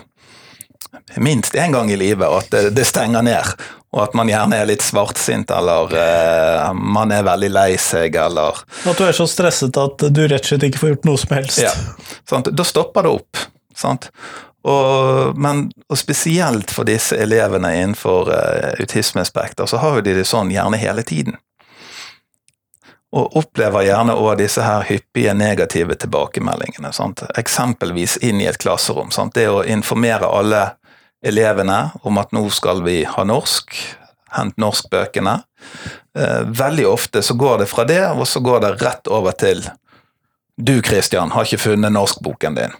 Minst én gang i livet at det, det stenger ned, og at man gjerne er litt svartsint, eller eh, man er veldig lei seg, eller At du er så stresset at du rett og slett ikke får gjort noe som helst. ja, sant? Da stopper det opp. Sant? Og, men, og spesielt for disse elevene innenfor uh, autismespekter, så har jo de det sånn gjerne hele tiden. Og opplever gjerne også disse her hyppige negative tilbakemeldingene. Sant? Eksempelvis inn i et klasserom. Sant? Det å informere alle elevene om at nå skal vi ha norsk, hent norskbøkene. Eh, veldig ofte så går det fra det, og så går det rett over til du, Kristian, har ikke funnet norskboken din.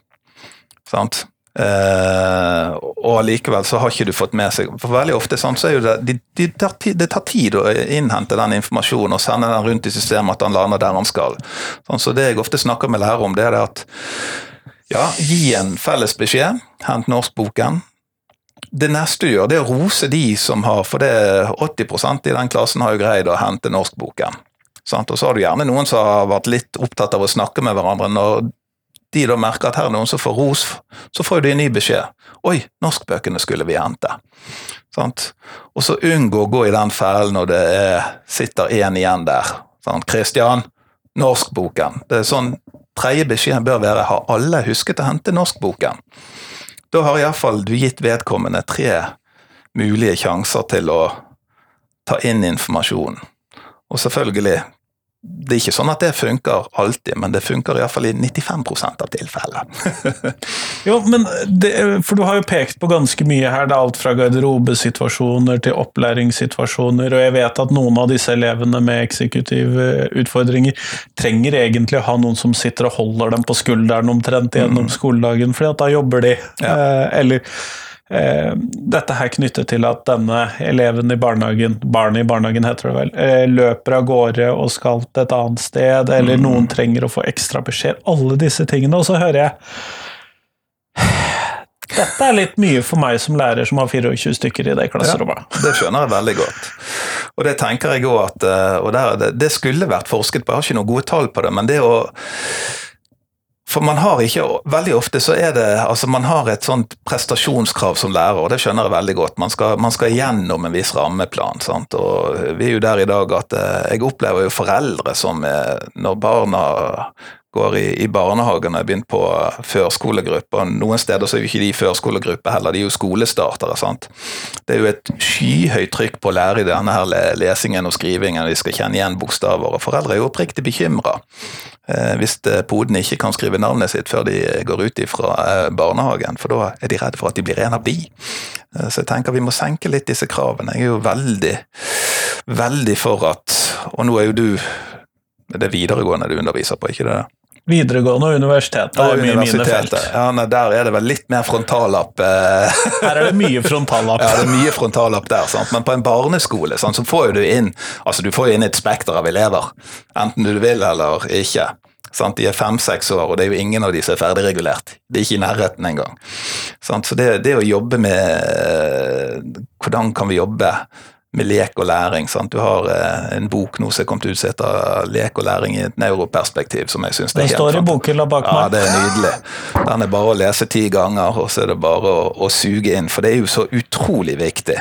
Sant? Eh, og allikevel så har ikke du fått med seg For veldig ofte sånn, så er jo det de, de tar Det tar tid å innhente den informasjonen og sende den rundt i systemet at han lander der han skal. Sånn, så det jeg ofte snakker med lærere om, det er det at ja, gi en felles beskjed. Hent norskboken. Det neste du gjør, det er å rose de som har For det 80% i den klassen har jo greid å hente norskboken. Sant? Og så har du gjerne noen som har vært litt opptatt av å snakke med hverandre. Når de da merker at her er noen som får ros, så får de en ny beskjed. Oi, norskbøkene skulle vi hente. Sant? Og så unngå å gå i den fellen når det er, sitter én igjen der. Sant? Christian, norskboken. Det er sånn Tredje beskjeden bør være har alle husket å hente norskboken. Da har iallfall du gitt vedkommende tre mulige sjanser til å ta inn informasjon. Og selvfølgelig, det er ikke sånn at det funker alltid, men det funker iallfall i 95% av tilfellene. Jo, men det, For du har jo pekt på ganske mye her. Det er alt fra garderobesituasjoner til opplæringssituasjoner. Og jeg vet at noen av disse elevene med eksekutive utfordringer trenger egentlig å ha noen som sitter og holder dem på skulderen omtrent gjennom skoledagen, for da jobber de. Ja. Eh, eller dette her knyttet til at denne eleven i barnehagen, barnet i barnehagen heter det vel, eh, løper av gårde og skal til et annet sted, eller noen trenger å få ekstra beskjed. Alle disse tingene. Og så hører jeg dette er litt mye for meg som lærer som har 24 stykker i det klasserommet. Ja, Det skjønner jeg veldig godt. Og det tenker jeg òg at eh, det, det skulle vært forsket på, jeg har ikke noen gode tall på det, men det å for man har ikke, Veldig ofte så er det altså Man har et sånt prestasjonskrav som lærer, og det skjønner jeg veldig godt. Man skal, man skal gjennom en viss rammeplan. Sant? og Vi er jo der i dag at eh, jeg opplever jo foreldre som er når barna går i, i barnehagen er begynt på førskolegruppe, og noen steder så er jo ikke de førskolegruppe heller, de er jo skolestartere. sant? Det er jo et skyhøyt trykk på å lære i denne her lesingen og skrivingen, de skal kjenne igjen bokstaver, og foreldre er jo oppriktig bekymra. Eh, hvis eh, podene ikke kan skrive navnet sitt før de går ut fra eh, barnehagen, for da er de redde for at de blir en av de. Eh, så jeg tenker vi må senke litt disse kravene. Jeg er jo veldig, veldig for at Og nå er jo du Det er videregående du underviser på, ikke det? Videregående og universitetet er mye mine felt. Ja, nei, der er det vel litt mer frontallapp. eh, Her er det mye frontallapp. Ja, det er mye frontallapp der, sant? men på en barneskole sant, så får du inn altså du får inn et spekter av elever, enten du vil eller ikke. Sant? De er fem-seks år, og det er jo ingen av de som er ferdigregulert. Det er ikke i nærheten engang. Sant? Så det, det å jobbe med eh, Hvordan kan vi jobbe med lek og læring. Sant? Du har eh, en bok nå som er kommet ut som heter 'Lek og læring i et neuroperspektiv', som jeg syns er Den Det står i bokhylla bak Ja, det er nydelig. Den er bare å lese ti ganger, og så er det bare å, å suge inn, for det er jo så utrolig viktig.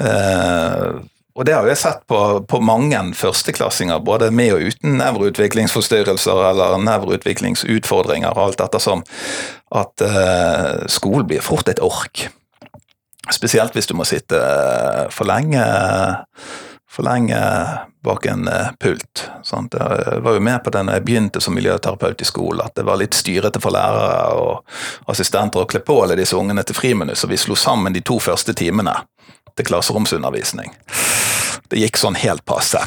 Eh, og det har jeg sett på, på mange førsteklassinger, både med og uten nevroutviklingsforstyrrelser eller nevroutviklingsutfordringer, alt ettersom, at eh, skolen blir fort et ork. Spesielt hvis du må sitte eh, for lenge, for lenge bak en eh, pult. Sant? Jeg var jo med på det når jeg begynte som miljøterapeut i skolen, at det var litt styrete for lærere og assistenter å kle på alle disse ungene til friminutt, så vi slo sammen de to første timene til klasseromsundervisning. Det gikk sånn helt passe.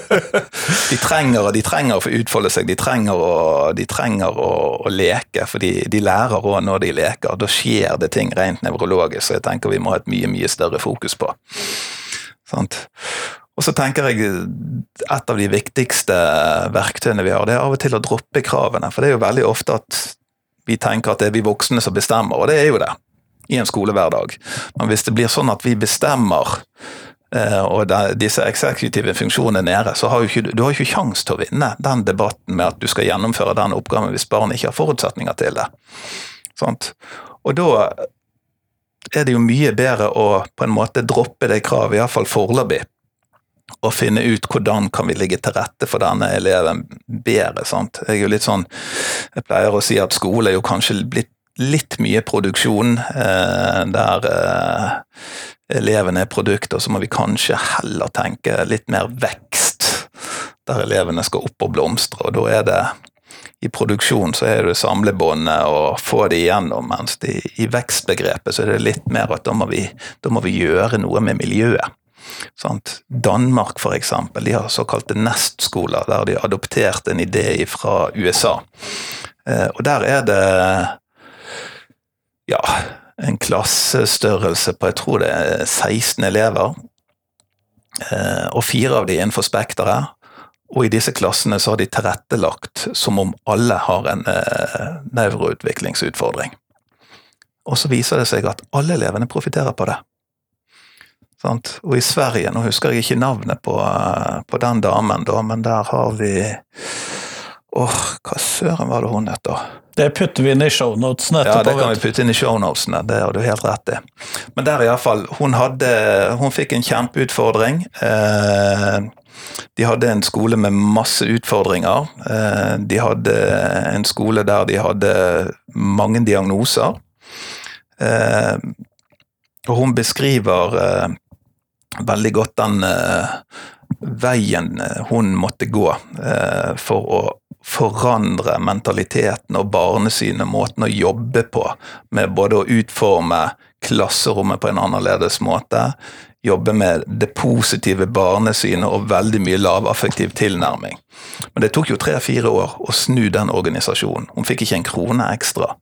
de trenger, de trenger å få utfolde seg, de trenger å, de trenger å, å leke, for de, de lærer òg når de leker. Da skjer det ting rent nevrologisk, så jeg tenker vi må ha et mye, mye større fokus på. Sant? Og så tenker jeg et av de viktigste verktøyene vi har, det er av og til å droppe kravene. For det er jo veldig ofte at vi tenker at det er vi voksne som bestemmer, og det er jo det. I en skolehverdag. Men hvis det blir sånn at vi bestemmer og disse eksekutive funksjonene nede, så har du ikke, du har ikke kjangs til å vinne den debatten med at du skal gjennomføre den oppgaven hvis barnet ikke har forutsetninger til det. Sånt? Og da er det jo mye bedre å på en måte droppe det kravet, iallfall foreløpig, og finne ut hvordan kan vi ligge til rette for denne eleven bedre. sant? Jeg er jo litt sånn, jeg pleier å si at skole er jo kanskje blitt litt mye produksjon, eh, der eh, elevene er produkter, så må vi kanskje heller tenke litt mer vekst, der elevene skal opp og blomstre, og da er det i produksjon så er det samlebåndet og få det igjennom, mens de, i vekstbegrepet så er det litt mer at da må vi, da må vi gjøre noe med miljøet. Sant? Danmark for eksempel, de har såkalte nestskoler, der de har adoptert en idé fra USA. Eh, og der er det ja, en klassestørrelse på jeg tror det er 16 elever, eh, og fire av de innenfor spekteret. Og i disse klassene så har de tilrettelagt som om alle har en eh, nevroutviklingsutfordring. Og så viser det seg at alle elevene profitterer på det. Sant? Og i Sverige, nå husker jeg ikke navnet på, eh, på den damen, da, men der har vi Åh, hva søren var det hun het, da? Det putter vi inn i shownotene Ja, det kan vi putte inn i shownotesene, det har du helt rett i. Men der iallfall, hun hadde Hun fikk en kjempeutfordring. Eh, De hadde en skole med masse utfordringer. Eh, De hadde en skole der de hadde mange diagnoser. Eh, Og hun beskriver veldig godt den veien hun måtte gå for å forandre mentaliteten og barnesynet, måten å jobbe på, med både å utforme klasserommet på en annerledes måte, jobbe med det positive barnesynet og veldig mye lavaffektiv tilnærming. Men det tok jo tre-fire år å snu den organisasjonen. Hun fikk ikke en krone ekstra.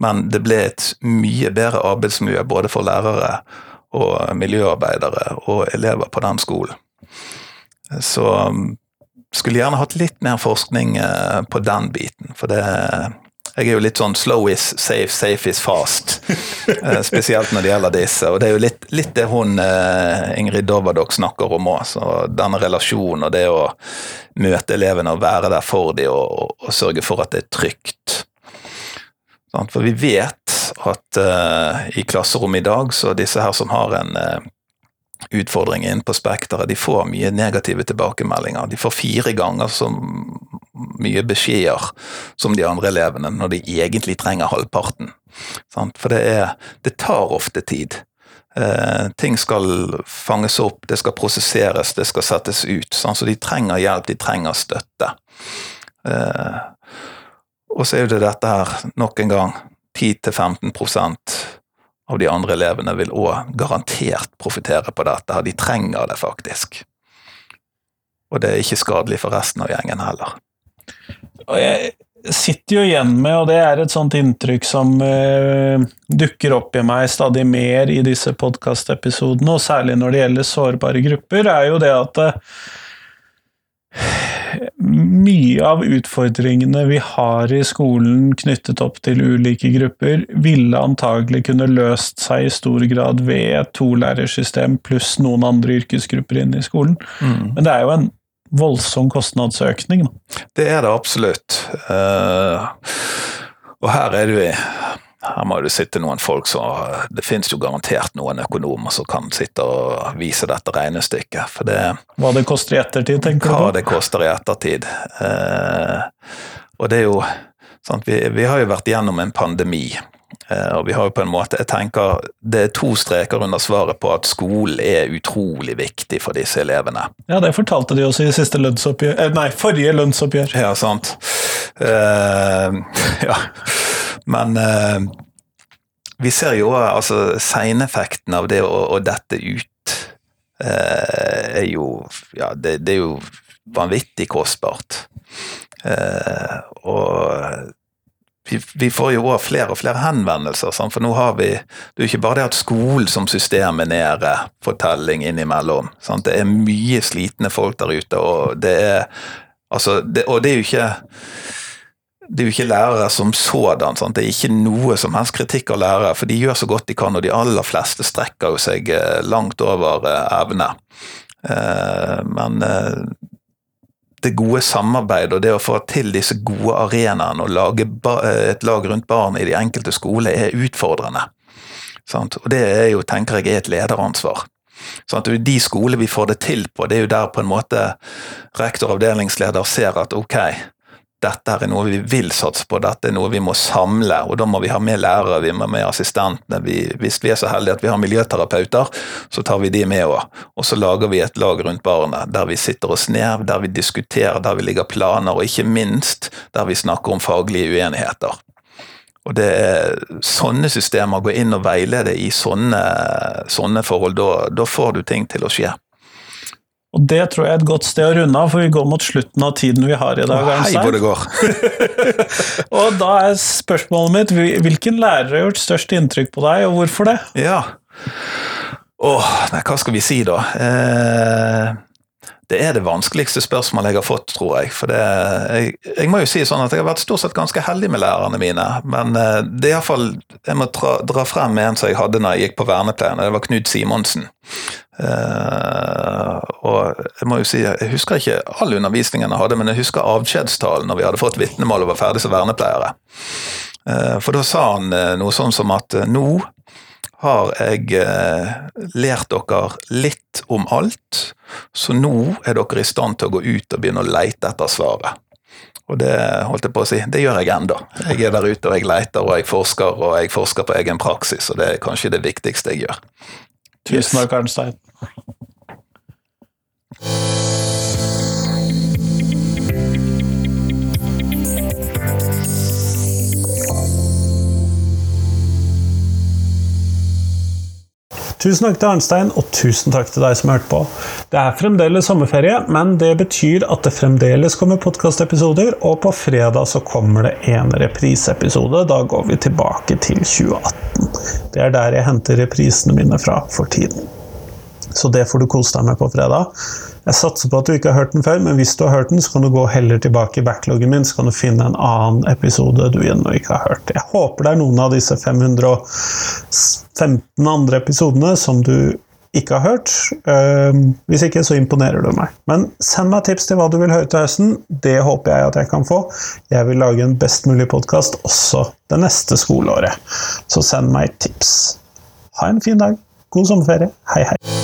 Men det ble et mye bedre arbeidsmiljø både for lærere og miljøarbeidere og elever på den skolen. Så skulle gjerne hatt litt mer forskning eh, på den biten, for det jeg er jo litt sånn slow is safe, safe is fast. Eh, Spesielt når det gjelder disse. Og det er jo litt, litt det hun eh, Ingrid Dovadok snakker om òg. Denne relasjonen og det å møte elevene og være der for dem og, og, og sørge for at det er trygt. For vi vet at i klasserommet i dag, så disse her som har en eh, utfordring inn på spekteret, de får mye negative tilbakemeldinger. De får fire ganger så mye beskjeder som de andre elevene, når de egentlig trenger halvparten. For det, er, det tar ofte tid. Eh, ting skal fanges opp, det skal prosesseres, det skal settes ut. Så de trenger hjelp, de trenger støtte. Eh, og så er det dette her, nok en gang, 10-15 av de andre elevene vil òg garantert profitere på dette. De trenger det faktisk. Og det er ikke skadelig for resten av gjengen heller. Og jeg sitter jo igjen med, og det er et sånt inntrykk som uh, dukker opp i meg stadig mer i disse podkastepisodene, og særlig når det gjelder sårbare grupper, er jo det at eh, mye av utfordringene vi har i skolen knyttet opp til ulike grupper, ville antagelig kunne løst seg i stor grad ved et tolærersystem pluss noen andre yrkesgrupper inne i skolen. Mm. Men det er jo en voldsom kostnadsøkning. Da. Det er det absolutt. Uh, og her er jo her må det sitte noen folk som Det finnes jo garantert noen økonomer som kan sitte og vise dette regnestykket. For det Hva det koster i ettertid, tenker Hva du Hva det koster i ettertid. Eh, og det er jo sant, vi, vi, har jo vært gjennom en pandemi. Eh, og vi har jo på en måte Jeg tenker det er to streker under svaret på at skolen er utrolig viktig for disse elevene. Ja, det fortalte de også i siste lønnsoppgjør eh, Nei, forrige lønnsoppgjør. Ja, sant. ja. Men eh, vi ser jo altså seineffekten av det å, å dette ut eh, er jo Ja, det, det, er jo vanvittig kostbart. Eh, og vi, vi, får jo også flere og flere henvendelser, sant? for nå har vi Det er jo ikke bare det at skolen som system er nede for telling innimellom. Sant? Det er mye slitne folk der ute, og det er Altså, det, og det er jo ikke det er jo ikke lærere som sådan. Sant? Det er ikke noe som helst kritikk av lærere, for de gjør så godt de kan, og de aller fleste strekker jo seg langt over evne. Men det gode samarbeidet og det å få til disse gode arenaene og lage et lag rundt barn i de enkelte skoler er utfordrende. Sant? Og det er jo, tenker jeg, er et lederansvar. Sånn at De skoler vi får det til på, det er jo der på en måte rektor og avdelingsleder ser at ok, dette er noe vi vil satse på, dette er noe vi må samle, og da må vi ha med lærere, vi må ha med assistentene. Vi, hvis vi er så heldige at vi har miljøterapeuter, så tar vi de med òg. Og så lager vi et lag rundt barnet der vi sitter oss ned, der vi diskuterer, der vi ligger planer, og ikke minst der vi snakker om faglige uenigheter. Og det er sånne systemer, gå inn og veilede i sånne, sånne forhold, da, da får du ting til å skje. Og det tror jeg er et godt sted å runde av, for vi går mot slutten av tiden vi har i dag. Å, hei hvor det går! og da er spørsmålet mitt, hvilken lærer har gjort størst inntrykk på deg, og hvorfor det? Ja, åh, nei, hva skal vi si da? Eh, det er det vanskeligste spørsmålet jeg har fått, tror jeg. For det, jeg, jeg, må jo si sånn at jeg har vært stort sett ganske heldig med lærerne mine, men eh, det er iallfall Jeg må dra, dra frem en som jeg hadde når jeg gikk på vernepleien, og det var Knut Simonsen. Uh, og jeg må jo si, jeg husker ikke all undervisningen jeg hadde, men jeg husker avskjedstalen når vi hadde fått vitnemål og var ferdig som vernepleiere. Uh, for da sa han uh, noe sånn som at nå har jeg lært dere litt om alt, så nå er dere i stand til å gå ut og begynne å leite etter svaret. Og det holdt jeg på å si, det gjør jeg enda. Jeg er der ute og jeg leter og jeg forsker, og jeg forsker på egen praksis, og det er kanskje det viktigste jeg gjør. Tusen takk, Arnstein. Tusen takk til Arnstein, og tusen takk til deg som hørte på. Det er fremdeles sommerferie, men det betyr at det fremdeles kommer podkastepisoder, og på fredag så kommer det en repriseepisode. Da går vi tilbake til 2018. Det er der jeg henter reprisene mine fra for tiden. Så det får du kose deg med på fredag. Jeg satser på at du ikke har hørt den før, men hvis du har hørt den, så kan du gå heller tilbake i backloggen min, så kan du finne en annen episode du ennå ikke har hørt. Jeg håper det er noen av disse 515 andre episodene som du ikke har hørt. Hvis ikke, så imponerer du meg. Men send meg tips til hva du vil høre til høsten. Det håper jeg at jeg kan få. Jeg vil lage en best mulig podkast også det neste skoleåret. Så send meg tips. Ha en fin dag. God sommerferie. Hei, hei.